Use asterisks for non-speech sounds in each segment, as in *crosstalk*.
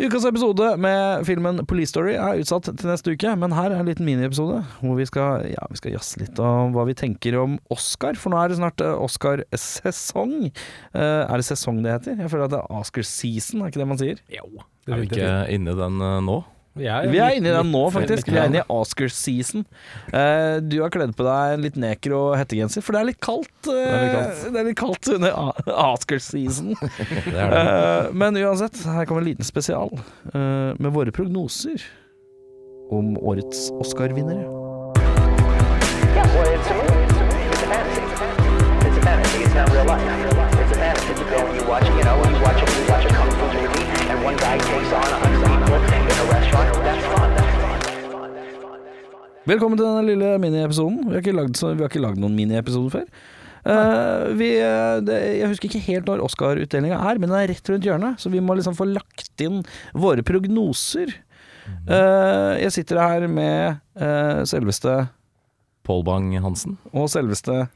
Ukas episode med filmen Police Story er utsatt til neste uke, men her er en liten miniepisode hvor vi skal, ja, vi skal jazze litt om hva vi tenker om Oscar, for nå er det snart eh, Oscar-sesong. Eh, er det sesong det heter? Jeg føler at det er Oscar-season, er ikke det man sier? Jo, Er vi ikke inne i den eh, nå? Vi er inne i den nå, faktisk. Vi er inne i Oscar-season. Eh, du har kledd på deg en litt nekro hettegenser, for det er litt kaldt. Det er litt kaldt. det er litt kaldt under er. Eh, men uansett, her kommer en liten spesial eh, med våre prognoser om årets Oscar-vinnere. Yeah, well, it's a movie. It's a fantasy. It's a fantasy. It's not real life. It's a fantasy. You go and you watch, you know, Velkommen til denne lille miniepisoden. Vi har ikke lagd, så- vi har ikke lagd noen miniepisoder før. Uh, vi, eh, det, jeg husker ikke helt når Oscar-utdelinga er, men den er rett rundt hjørnet, så vi må liksom få lagt inn våre prognoser. Uh, jeg sitter her med uh, selveste Pål Bang-Hansen. og selveste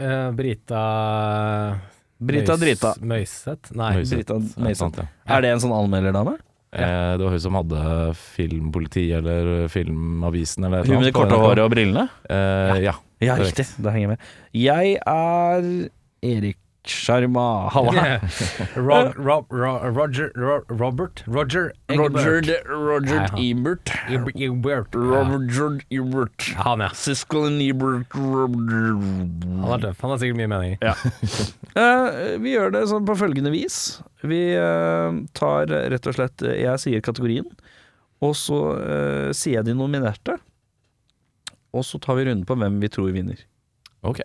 Eh, Brita Brita Møys- Drita. Møyseth? Nei. Møyseth. Brita Møyseth. Er det en sånn anmelderdame? Eh, det var hun som hadde Filmpoliti eller Filmavisen eller noe. Hun med det korte håret og brillene? Eh, ja. Ja, riktig. Da henger jeg med. Jeg er Erik Sjarma. Halla. Yeah. *laughs* Rob, Rob, Ro, Roger Ro, Robert Roger Egbert. Roger han- Ebert. Egbert. Egbert. Roger Ebert. Ja, Han, ja. Siskel and Ebert Roger. Han er tøff. Han har sikkert mye meninger. *laughs* uh, vi gjør det sånn på følgende vis. Vi uh, tar rett og slett eh, Jeg sier kategorien, og så uh, sier jeg de nominerte. Og så tar vi runden på hvem vi tror vinner. Ok.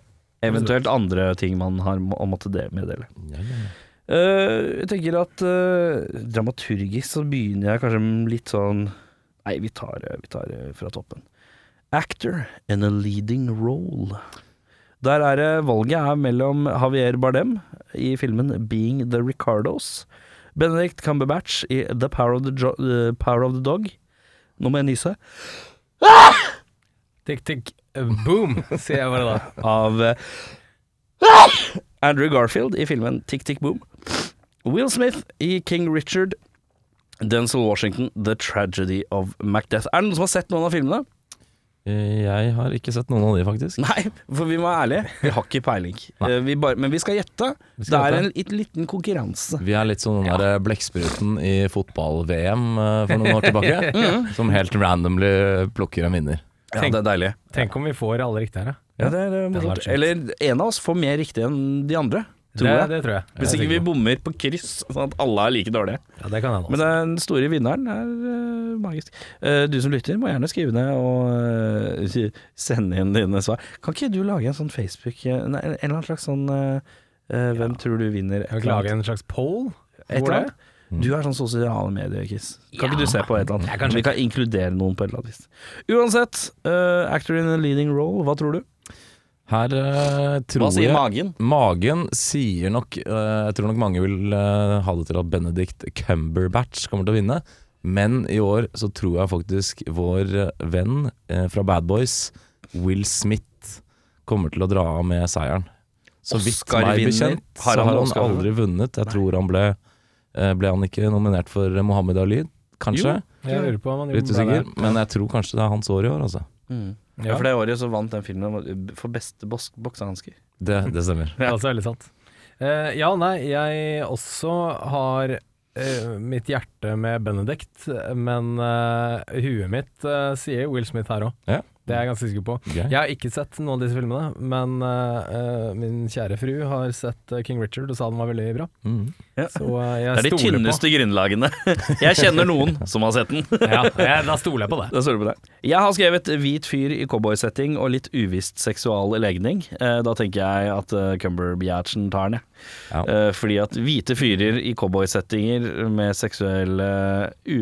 Eventuelt andre ting man har må- å måtte meddele. Ja, ja, ja. Uh, jeg tenker at uh, dramaturgisk så begynner jeg kanskje med litt sånn Nei, vi tar, det vi tar eh, fra toppen. Actor in a leading role. Der er det valget er mellom Javier Bardem i filmen Being the Ricardos, Benedict Cumberbatch i The Power of the, jo eh, Power of the Dog. Nå må jeg nyse. Tikk, tikk, eh, boom, sier jeg bare da. av uh, Andrew Garfield i filmen Tick Tick Boom. Will Smith i King Richard. Denzil Washington, The Tragedy of Macbeth. Er det noen som har sett noen av filmene? Jeg har ikke sett noen av de, faktisk. Nei, for vi må være ærlige. Vi har ikke peiling. *laughs* Eh, Vi bare, men vi skal gjette. Vi Det er gjette. en liten konkurranse. Vi er litt som den der blekkspruten i fotball-VM eh, for noen år tilbake, *laughs* som helt randomly plukker en vinner. Ja, Tenk- det er deilig. Tenk om vi får alle riktige her, da. Ja, det er eh, Det hadde morsomt. Eller en av oss får mer riktig enn de andre, tror det, jeg. det tror jeg. Hvis er ikke vi bommer på kryss, sånn at alle er like dårlige. Ja, det kan hende. Men Altså. den store vinneren er uh, magisk. Uh, du som lytter, må gjerne skrive ned og uh, sende inn dine svar. Kan ikke du lage en sånn Facebook eh, Nei, en eller annen slags sånn eh, eh, Hvem tror du vinner? Jeg lage en slags poll. Et Hvor eller det? annet? Du er sånn sosiale medier-kiss. Kan ikke du se på et eller annet? Vi kan inkludere noen på et eller annet vis. Uansett, uh, actor in a leading role, hva tror du? Her uh, tror jeg magen? Magen sier nok uh, Jeg tror nok mange vil uh, ha det til at Benedict Cumberbatch kommer til å vinne. Men i år så tror jeg faktisk vår venn eh, fra Bad Boys, Will Smith, kommer til å dra av med seieren. Så vidt meg bekjent, så har han aldri vunnet. Jeg tror han ble Ble han ikke nominert for Mohammed Ali, kanskje? Jeg lurer på om han Litt gjorde usikker. Men jeg tror kanskje det er hans år i år, altså. Mm. Ja, Ja. for det året så vant den filmen for beste boksehansker. Det, det stemmer. Det er *laughs* altså veldig sant. Uh, ja, nei, jeg også har Uh, mitt hjerte med Benedict, men uh, huet mitt uh, sier Will Smith her òg. Ja. Det er jeg ganske sikker på. Okay. Jeg har ikke sett noen av disse filmene, men eh, min kjære fru har sett eh, King Richard og sa den var veldig bra. Mm. Så uh, jeg Det er de stoler tynneste grunnlagene. *laughs* Jeg kjenner noen som har sett den. *laughs* ja, jeg, Da stoler jeg på det. Det på det. Jeg har skrevet hvit fyr i cowboysetting og litt uvisst seksual legning. Uh, Da tenker jeg at uh, Cumberbatchen tar den, jeg. Ja. Eh, fordi at hvite fyrer i cowboysettinger med seksuell eh,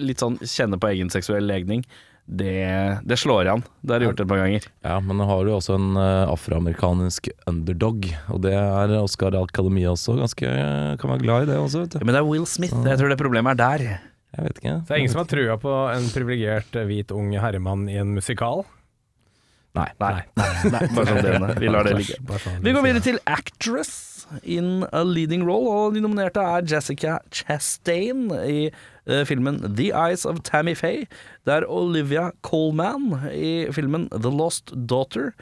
Litt sånn kjenne på egen seksuell legning, det, det slår an. Det har jeg gjort et par ganger. Ja, men nå har du også en eh, afroamerikansk underdog, og det er Oscar Alcademia også ganske Kan være glad i det også, vet du. Men det er Will Smith. Jeg tror det problemet er der. Jeg vet ikke. Så det er ingen som har trua på en privilegert hvit ung herremann i en musikal? Nei. Nei. Nei. Bare sånn det, vi lar det ligge. Sånn Vi går videre til Actress in a leading role, og de nominerte er Jessica Chastain i eh, filmen The Eyes of Tammy Faye. Det er Olivia Colman i filmen The Lost Daughter.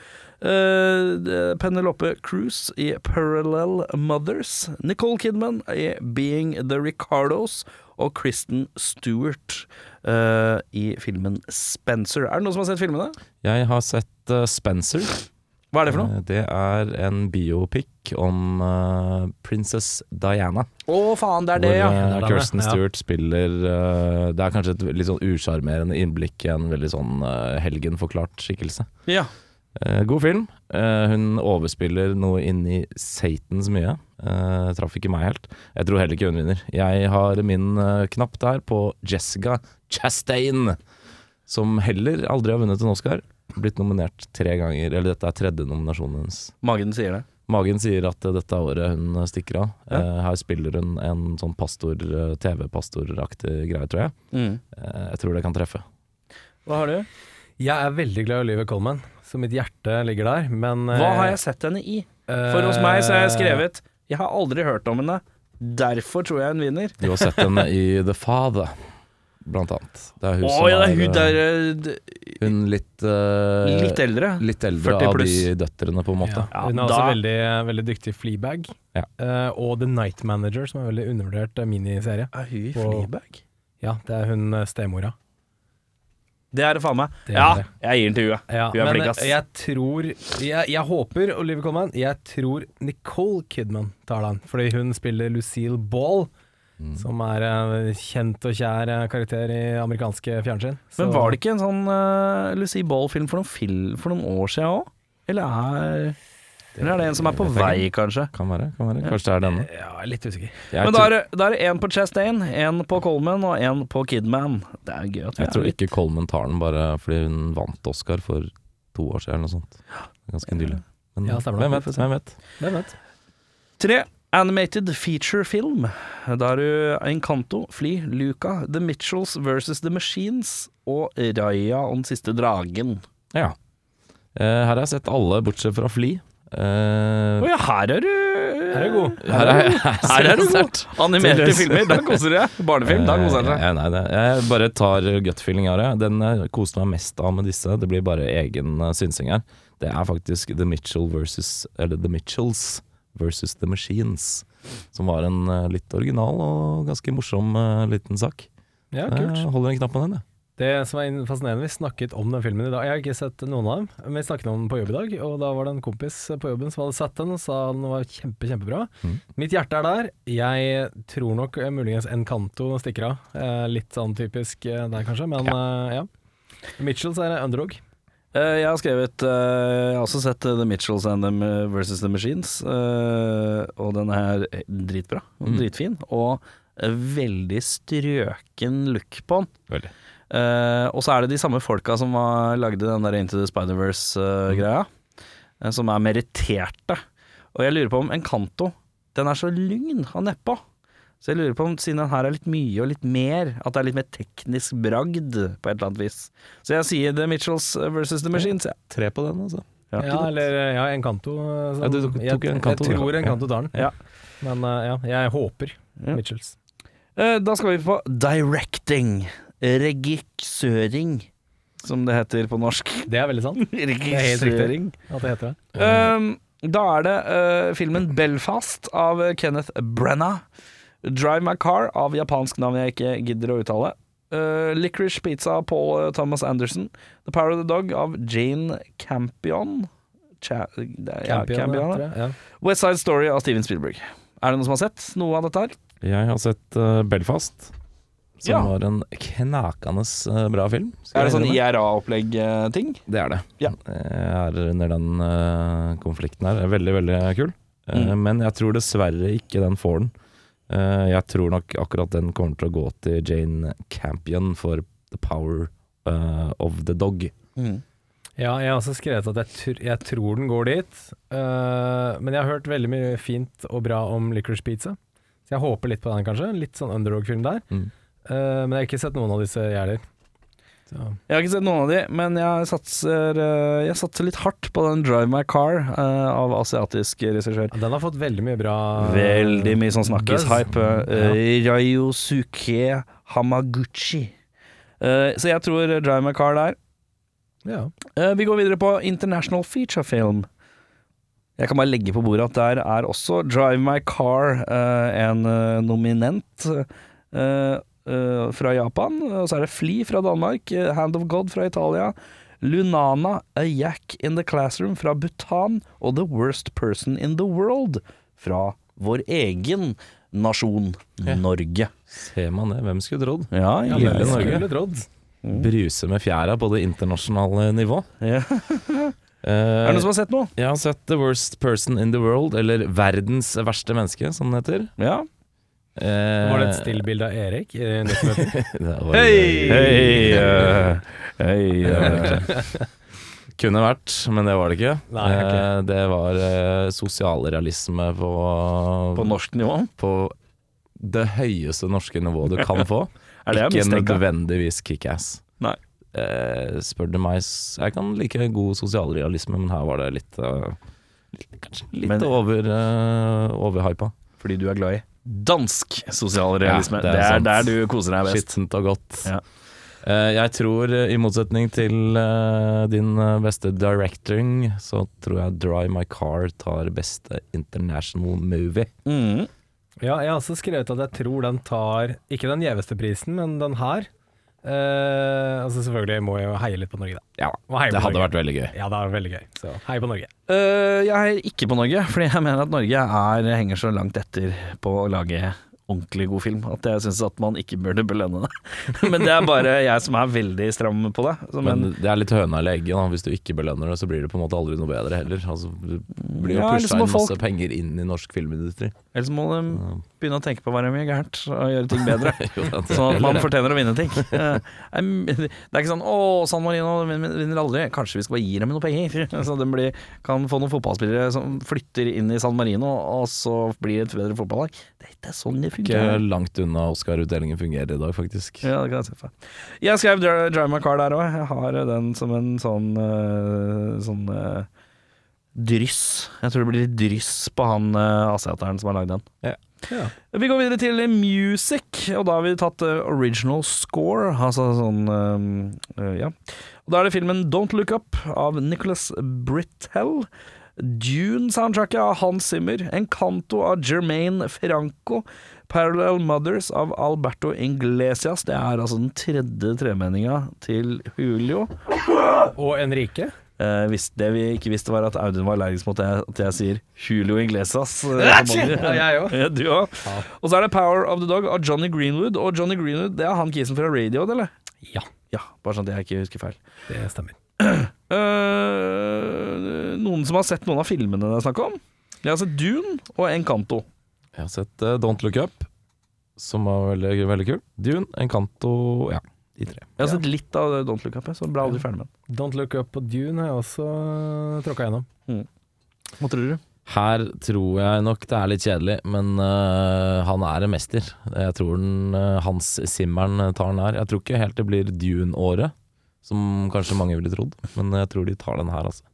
Uh, Penelope Cruz i Parallel Mothers. Nicole Kidman i Being the Ricardos. Og Kristen Stewart eh, i filmen Spencer. Er det noen som har sett filmene? Jeg har sett uh, Spencer. Hva er det for noe? Eh, Det er en biopic om uh, prinsess Diana. Å, faen, det er det, ja. Hvor Kirsten ja. Stewart spiller uh, Det er kanskje et litt sånn usjarmerende innblikk i en veldig sånn uh, helgenforklart skikkelse. ja. Eh, god film. Eh, hun overspiller noe inni Satans mye. Uh, traff ikke meg helt. Jeg tror heller ikke hun vinner. Jeg har min eh, knapp der på Jessica Chastain, som heller aldri har vunnet en Oscar. Blitt nominert tre ganger, eller dette er tredje nominasjonen hennes. Magen sier det. Magen sier at dette er året hun stikker av. Ja. Eh, her spiller hun en sånn pastor, eh, TV-pastoraktig greie, tror jeg. Mm. Eh, jeg tror det kan treffe. Hva har du? Jeg er veldig glad i Olivia Colman, så mitt hjerte ligger der, men Hva har jeg sett henne i? For hos meg så har jeg skrevet Jeg har aldri hørt om henne, derfor tror jeg hun vinner. Du har sett henne i The Father, blant annet. Det er hun hun som ja, det er hun eh, der eh, Hun litt uh, litt eldre. litt eldre 40 av de døtrene, på en måte. Ja, Ja, hun er også veldig, veldig dyktig i Fleabag. Ja. Uh, og The Night Manager, som er en veldig undervurdert eh, miniserie. Er hun i Fleabag? Ja, det er hun eh, stemora. Det er det faen meg. Det Ja, det. jeg gir den til hun. Ja, Hun er flink, ass. eh, jeg tror jeg, jeg håper Olivia Colman Jeg tror Nicole Kidman tar den, fordi hun spiller Lucille Ball. Mm. Som er en kjent og kjær eh, karakter i amerikanske fjernsyn. Men var det ikke en sånn uh, Lucy Ball-film for, for noen år siden òg? Eller er Eller er det en som er på vei, kanskje? Kan være. kan være Kanskje det er denne. Ja, jeg er litt usikker. Jeg, Men da er det- da er det én på Chastain, én på Coleman og én på Kidman. Det er gøy at vi jeg tror er litt ikke Coleman tar den bare fordi hun vant Oscar for to år siden eller noe sånt. Ganske nylig. Men Ja, hvem vet? Hvem vet? Hvem vet? Tre. Animated feature film. Da har du Encanto, Fly, Luca, The Mitchells versus The Machines og Raya og den siste dragen. Ja. Eh, her har jeg sett alle, bortsett fra Fly. Eh, Å ja, her er du Her er du god. her er, Her er du god. Animerte filmer, da koser du deg. Barnefilm, da koser du Eh, deg. Uh, nei, det, jeg bare tar gut-feeling av det. Den jeg koser meg mest av med disse. Det blir bare egen uh, synsing her. Det er faktisk The Mitchell versus Eller The Mitchells versus The Machines. Som var en uh, litt original og ganske morsom uh, liten sak. Ja, kult. Jeg holder en knapp på den, jeg. Det som er fascinerende, vi snakket om den filmen i dag. Jeg har ikke sett noen av dem, men vi snakket om den på jobb i dag. Og da var det en kompis på jobben som hadde sett den og sa den var kjempe, kjempebra. Mm. Mitt hjerte er der. Jeg tror nok eh, muligens Encanto stikker av. Eh, litt sånn typisk eh, der, kanskje, men eh, ja. Mitchells er underdog. Eh, Jeg har skrevet eh, Jeg har også sett eh, The Mitchells and them eh, versus The Machines, og den er dritbra. Mm. Dritfin. Og veldig strøken look på den. Veldig. Og så er det de samme folka som lagde den der Into the Spider-Verse-greia, eh, som er meritterte. Og jeg lurer på om Encanto Den er så lugn av nedpå. Så jeg lurer på om siden den her er litt mye og litt mer, at det er litt mer teknisk bragd på et eller annet vis. Så jeg sier The Mitchells versus The Machines, jeg. Tre på den, altså. Ja. Ja, eller ja, Encanto. Ja, du tok- jeg, tok Encanto, jeg jeg tror Encanto tar den. Ja. Men uh, ja, jeg håper Ja. Mitchells. Eh, Da skal vi på directing. Regissøring, som det heter på norsk. Det er veldig sant. *laughs* Regissøring. at det heter det. Um, da er det uh, filmen Belfast av Kenneth Brenna. Drive My Car av japansk navn jeg ikke gidder å uttale. Uh, Licorice Pizza av Paul Thomas Anderson. The Power of the Dog av Jane Campion. Cha ja, Campion, ja. Ja. West Side Story av Steven Spielberg. Er det noen som har sett noe av dette her? Jeg har sett uh, Belfast, som Ja. var en knakende eh, bra film. Er det sånn. IRA-opplegg-ting? Det er det. Ja. Jeg er under den uh, konflikten her. Er Veldig, veldig kul. Mm. Men jeg tror dessverre ikke den får den. Eh, jeg tror nok akkurat den kommer til å gå til Jane Campion for The Power eh, of the Dog. Ja, jeg har også skrevet at jeg, tr jeg tror den går dit. Uh, men jeg har hørt veldig mye fint og bra om Licorice Pizza. Så jeg håper litt på den, kanskje. Litt sånn underdog-film der. Mm. Uh, men jeg har ikke sett noen av disse, jeg heller. Så. Jeg har ikke sett noen av de, men jeg satser, eh, jeg satser litt hardt på den Drive My Car uh, av asiatisk regissør. Ja, Den har fått veldig mye bra Veldig mye sånn snakkis-hype. Uh, Ryosuke Hamaguchi. Uh, så jeg tror Drive My Car der. Ja. Eh, vi går videre på International Feature Film. Jeg kan bare legge på bordet at der er også Drive My Car eh, en eh, nominent eh, eh, fra Japan. Og så er det Fli fra Danmark, eh, Hand of God fra Italia, Lunana, A Yak in the Classroom fra Bhutan og The Worst Person in the World fra vår egen nasjon, Ja. Norge. Ser man det? Hvem skulle trodd? Ja, Ja, Lille Norge. skulle trodd. Bruse med fjæra på det internasjonale nivå. Ja. Uh, *laughs* Er det noen som har sett noe? jeg har sett The Worst Person in the World, eller Verdens verste menneske, som den heter. Ja. Eh, Var det et stillbilde av Erik i 1990? *laughs* Hei! Uh, hei uh. *laughs* Kunne vært, men det var det ikke. Nei, okay. Eh, det var eh, sosialrealisme på, På norsk nivå? på det høyeste norske nivået du kan få. *laughs* Er det ikke nødvendigvis kickass. Nei. Eh, spør du meg, jeg kan like god sosialrealisme, men her var det litt litt- Kanskje litt Men- over, uh, overhypa. Fordi du er glad i dansk sosialrealisme. Ja, det, det er er der du koser deg best. Skittent og godt. Ja. Eh, jeg tror, eh, i motsetning til eh, din beste directing, så tror jeg Dry My Car tar beste international movie. Mm. Ja, jeg har også skrevet at jeg tror den tar Ikke den gjeveste prisen, men den her. Eh, altså selvfølgelig må jeg jo heie litt på Norge, da. Ja, det hadde Norge. vært veldig gøy. Ja, det er veldig gøy. Så hei på Norge. Uh, jeg heier ikke på Norge, fordi jeg mener at Norge er, henger så langt etter på å lage ordentlig god film at jeg syns at man ikke burde belønne det. *laughs* Men det er bare jeg som er veldig stram på det. Så, Men men, det er litt høna eller egget. Hvis du ikke belønner det, så blir det på en måte aldri noe bedre heller. Altså, du blir jo Ja, pusha liksom inn folk- masse penger inn i norsk filmindustri. Ellers må de begynne å tenke på hva de gjør gærent, og gjøre ting bedre. *laughs* Er Sånn at man fortjener å vinne ting. *laughs* Det er ikke sånn 'Å, San Marino vinner aldri'. Kanskje vi skal bare gi dem noe penger, *laughs* så de blir, kan få noen fotballspillere som flytter inn i San Marino, og så blir det et bedre fotballag. Det er ikke sånn det fungerer. Ikke langt unna Oscar-utdelingen fungerer i dag, faktisk. Ja, det kan jeg se for meg. Jeg skrev Dri- Drive My Car der òg. Jeg har den som en sånn eh, Sånn eh, dryss. Jeg tror det blir litt dryss på han uh, asiateren som har lagd den. Ja. Vi går videre til music, og da har vi tatt uh, original score, altså sånn uh, Ja. Og da er det filmen Don't Look Up av Nicholas Britell. Dune-soundtracket av Hans Zimmer. Encanto av Jermaine Franco. Parallel Mothers av Alberto Inglesias. Det er altså den tredje tremenninga til Julio. Og Enrique. Eh, hvis det vi ikke visste, var at Audun var allergisk mot det- at jeg sier Julio Iglesias. eh. *laughs* Ja, jeg òg. *laughs* Du òg. Og så er det Power of the Dog av Johnny Greenwood. Og Johnny Greenwood, det er han kisen fra Radio, eller? Ja, Ja, bare sånn at jeg ikke husker feil. det stemmer. Uh, *clears throat* noen som har sett noen av filmene det er snakk om? Jeg har sett Dune og Encanto. Jeg har sett uh, Don't Look Up, som var veldig, veldig kul. Dune, Encanto, ja. De tre. Jeg har sett litt av Don't Look Up, jeg, så ble aldri ferdig med den. Don't Look Up på Dune har jeg også tråkka gjennom. Hva tror du? Her tror jeg nok det er litt kjedelig, men uh, han er en mester. Jeg tror den, uh, Hans Simmeren tar den her. Jeg tror ikke helt det blir Dune-året, som kanskje mange ville trodd, men jeg tror de tar den her, altså.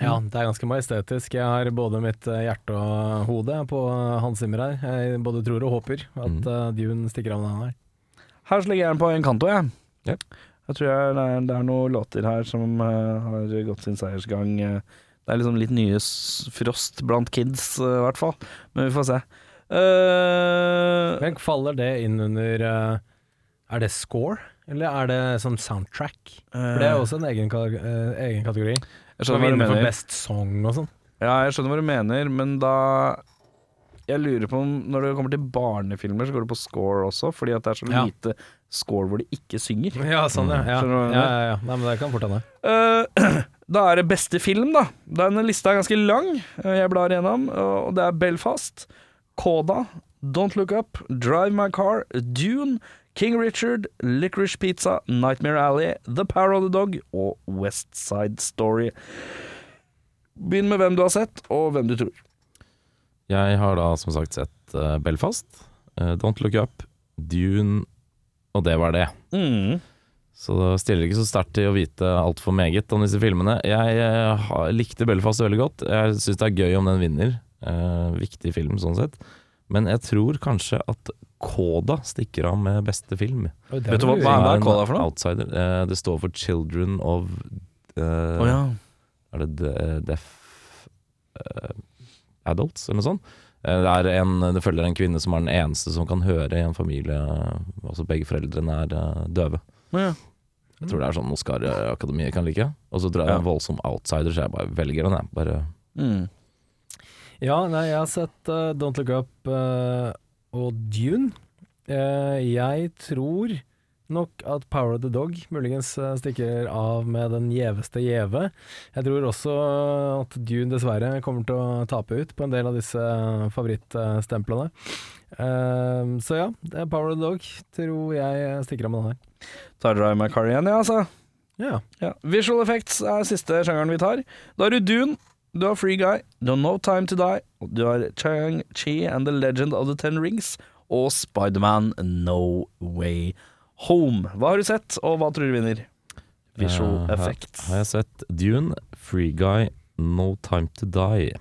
Ja, det er ganske majestetisk. Jeg har både mitt eh, hjerte og hode på Hans Zimmer her. Jeg både tror og håper at Mm. eh, Dune stikker av med den her. Her så legger jeg den på Encanto, jeg. Ja. Jeg tror jeg, det, er, det er noen låter her som uh, har gått sin seiersgang. eh. det er liksom litt nye frost blant kids, eh, i hvert fall. Men vi får se. Uh, Men faller det inn under Er det score, eller er det sånn soundtrack? For det er også en egen, egen kategori. jeg skjønner hva du mener. best song og sånn. Ja, jeg skjønner hva du mener, men da Jeg lurer på om når det kommer til barnefilmer, så går det på score også, fordi at det er så Ja. lite score hvor de ikke synger. Ja, sånn, ja. jeg ja, ja, ja. Nei, men det kan fort hende. Uh, *clears throat* da er det beste film, da. Denne lista er ganske lang. eh, jeg blar igjennom, og det er Belfast, Koda, Don't Look Up, Drive My Car, Dune, King Richard, Licorice Pizza, Nightmare Alley, The Power of the Dog og West Side Story. Begynn med hvem du har sett, og hvem du tror. Jeg har da som sagt sett uh, Belfast, uh, Don't Look Up, Dune, og det var det. Mm. Så det stiller ikke så sterkt til å vite altfor meget om disse filmene. Jeg eh, har- likte Belfast veldig godt. Jeg syns det er gøy om den vinner. Uh, viktig film sånn sett. Men jeg tror kanskje at Koda stikker av med beste film. Oi, Vet du hva- hva er Koda for noe? Outsider. Uh, det står for Children of uh, oh, ja. Er det de, Deaf eh, Adults, eller noe sånt? Eh, det, en, det følger en kvinne som er den eneste som kan høre i en familie. Altså begge foreldrene er eh, døve. Ja. Jeg tror det er sånn Oscar-akademiet kan like. Og så tror jeg det er en voldsom outsider, så jeg bare velger den. Jeg. Bare, Mm. Ja, nei, jeg har sett uh, Don't Look Up uh, og Dune. Uh, jeg tror nok at Power of the Dog muligens eh, stikker av med den gjeveste gjeve. Jeg tror også at Dune dessverre kommer til å tape ut på en del av disse favorittstemplene. Eh, så ja, det er Power of the Dog tror jeg stikker av med den her. Tar dere av meg Carrie igjen, ja, altså. Ja. Ja. Visual effects er siste sjangeren vi tar. Da har du Dune, du har Free Guy, du har No Time To Die, du har Chang-Chi and The Legend of the Ten Rings, og Spiderman No Way Home. Hva har du sett, og hva tror du vinner? Visual uh, effects. Har jeg sett Dune, Free Guy, No Time To Die.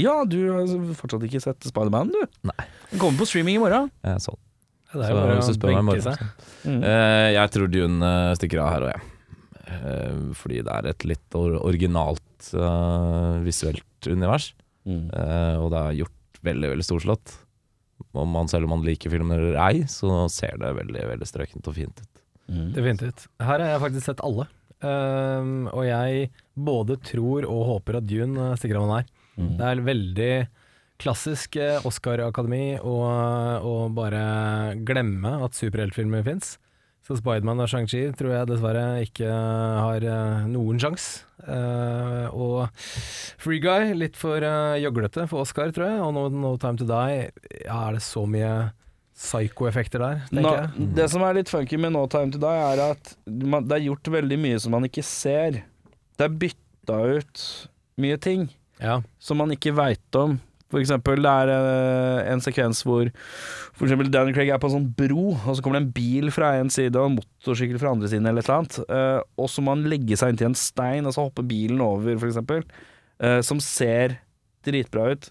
Ja, du har fortsatt ikke sett Spiderman, du? Nei. Den kommer på streaming i morgen. Jeg så den. Det er jo bare å benke morgen, seg. Mm. Uh, jeg tror Dune eh, stikker av her òg, jeg. Uh, fordi det er et litt originalt uh, visuelt univers. Mm. Eh, og det er gjort veldig, veldig storslått. Om man, selv om man liker filmer eller ei, så ser det veldig veldig strøkent og fint ut. Mm. Definitivt. Her har jeg faktisk sett alle. Um, og jeg både tror og håper at Dune eh, stikker av den her. Mm. Det er veldig klassisk eh, Oscar-akademi å å bare glemme at superheltfilmer fins. Så Spiderman og Shang-Chi tror jeg dessverre ikke har eh, noen sjans. Uh, og Free Guy, litt for uh, for Oscar, tror jeg. Og no, no Time To Die, ja, er det så mye psycho-effekter der, tenker Nå, jeg. det som er litt funky med No Time To Die, er at man, det er gjort veldig mye som man ikke ser. Det er bytta ut mye ting Ja. som man ikke veit om. For eksempel, det er eh, en sekvens hvor for eksempel Daniel Craig er på en sånn bro, og så kommer det en bil fra en side og en motorsykkel fra andre siden, eller et eller annet. eh, og så må han legge seg inntil en stein, og så hopper bilen over, for eksempel. eh, som ser dritbra ut,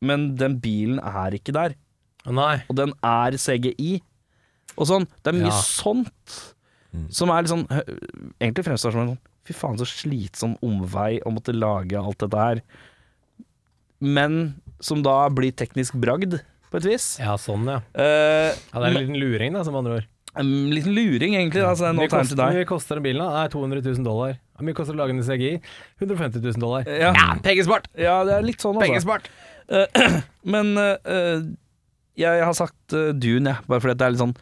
men den bilen er ikke der nei. og den er CGI. Og sånn. Det er mye Ja. sånt Mm. som er litt sånn Egentlig fremstår som en sånn Fy faen, så slitsom omvei å måtte lage alt dette her. Men som da blir teknisk bragd, på et vis. Ja, sånn, ja. Uh, Ja, det er en liten luring, da, som andre ord. en liten luring, egentlig. Da, så det Hvor no time koster, die. mye koster den bilen? da? Nei, 200 000 dollar. Hvor mye koster det å lage en CGI? 150 000 dollar. Ja, ja pengesmart! ja, det er litt sånn, altså. Uh, *clears throat* Men eh, jeg har sagt uh, Dune, jeg, bare fordi det er litt sånn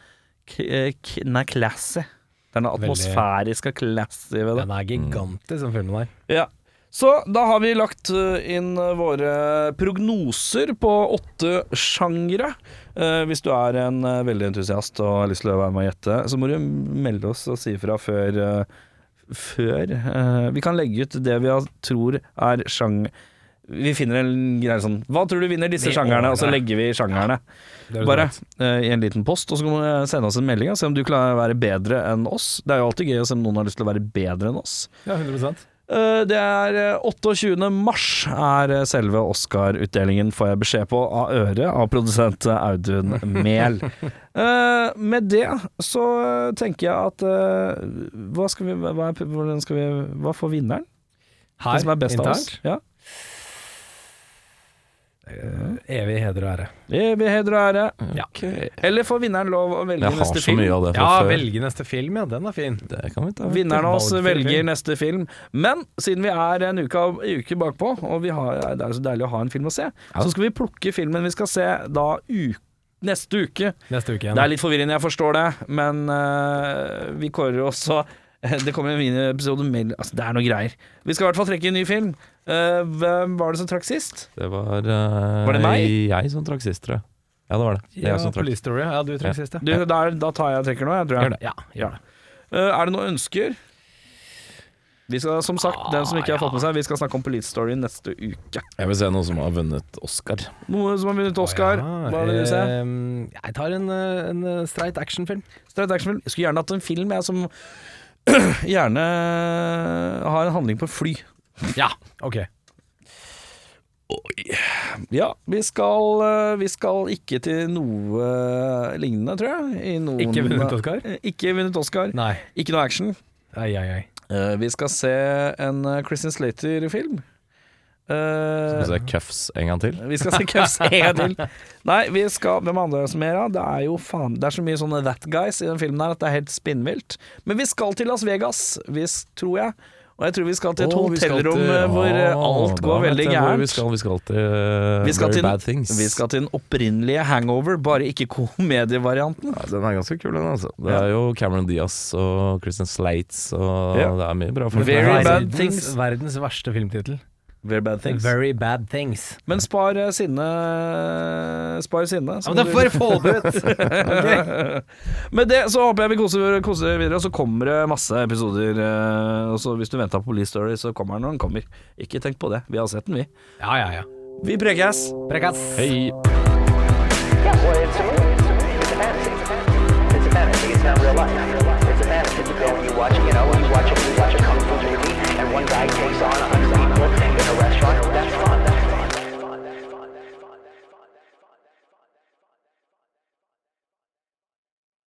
Den er classy. Det er noe atmosfærisk og classy ved det. Den er gigantisk, den filmen der. Ja. Så da har vi lagt uh, inn uh, våre prognoser på åtte sjangre. Uh, hvis du er en veldig entusiast og har lyst til å være med og gjette, så må du melde oss og si ifra før Før Vi kan legge ut det vi tror er sjang... Vi finner en greie sånn Hva tror du vinner disse sjangerne? Og så legger vi sjangerne. Er Bare uh, i en liten post, og så kan du sende oss en melding og se om du klarer å være bedre enn oss. Det er jo alltid gøy å se om noen har lyst til å være bedre enn oss. Ja, 100 Eh, Det er eh, 28. mars er eh, selve Oscar-utdelingen, får jeg beskjed på av øret av produsent eh, Audun Mehl. *laughs* Eh, med det så eh, tenker jeg at eh, hva, skal vi, hva, er, skal vi, hva får vinneren? Her, som er best av oss? internt, Ja. Eh, evig heder og ære. Evig heder og ære. Ja. Eller får vinneren lov å velge Jeg har neste så film? mye av det fra Ja, før. velge neste film, ja. Den er fin. Det kan vi ta. Vinneren av oss velger film. neste film. Men siden vi er en uke, av- uke bakpå, og vi har, det er så deilig å ha en film å se, så skal vi plukke filmen vi skal se da uke neste uke. Neste uke igjen. Det er litt forvirrende, jeg forstår det, men uh, vi kårer også *laughs* Det kommer en miniepisode med altså, Det er noe greier. Vi skal i hvert fall trekke en ny film. Uh, hvem var det som trakk sist? Det var, uh, Var det meg? jeg som trakk sist, tror jeg. Ja, det var det. Det er ja, jeg som trakk. Police Story. Ja, du trakk Ja. sist, ja. Du, da, er- da tar jeg og trekker nå, jeg tror jeg. Gjør det. Ja, gjør det. Uh, er det noen ønsker? Vi skal, som sagt, den som ikke har fått med seg, vi skal snakke om Police Story neste uke. Jeg vil se noe som har vunnet Oscar. Noe som har vunnet Oscar. Ja, Hva vil du se? ehm, jeg tar en, en streit actionfilm. Straight actionfilm. Jeg skulle gjerne hatt en film jeg, som *clears throat* gjerne ha en handling på fly. Ja, ok. Ja, vi skal, eh, vi skal ikke til noe lignende, tror jeg. I noen, Ikke vunnet Oscar? Eh, Ikke vunnet Oscar. Nei. Ikke noe action. Ai, ai, ai. Eh, vi skal se en eh, Christian Slater-film. Skal vi se Cuffs en gang til? vi skal se Cuffs en gang til. *laughs* Nei, vi skal Hvem andre er det som er her? Det er jo faen Det er så mye sånne that guys i den filmen her at det er helt spinnvilt. Men vi skal til Las Vegas, hvis, tror jeg. Og jeg tror vi skal til et oh, hotellrom til- eh, hvor oh, alt går veldig gærent. Vi skal, vi skal til uh, Vi skal Very til- Bad Things. Vi skal til den opprinnelige Hangover, bare ikke komedievarianten. Ja, den er ganske kul, den. altså Det Ja. er jo Cameron Diaz og Christian Slates og Ja. det er mye bra folk. Very bad verdens, things. verdens verste filmtittel. Very bad things. Very bad things. Men spar eh, sinne Spar sinne. Ja, men det får okay. Med det så håper jeg vi koser, koser videre, og så kommer det masse episoder. eh, Og så Hvis du venter på Police Story, så kommer den når den kommer. Ikke tenk på det. Vi har sett den, vi. Ja, ja, ja. Vi prekes! Prekes. Hei! Yeah, well, it's a movie. It's a fantasy. It's a fantasy. It's not real life. It's a fantasy. You go and you watch, you know, you watch a, you watch a kung fu movie, and one guy takes on a hundred people,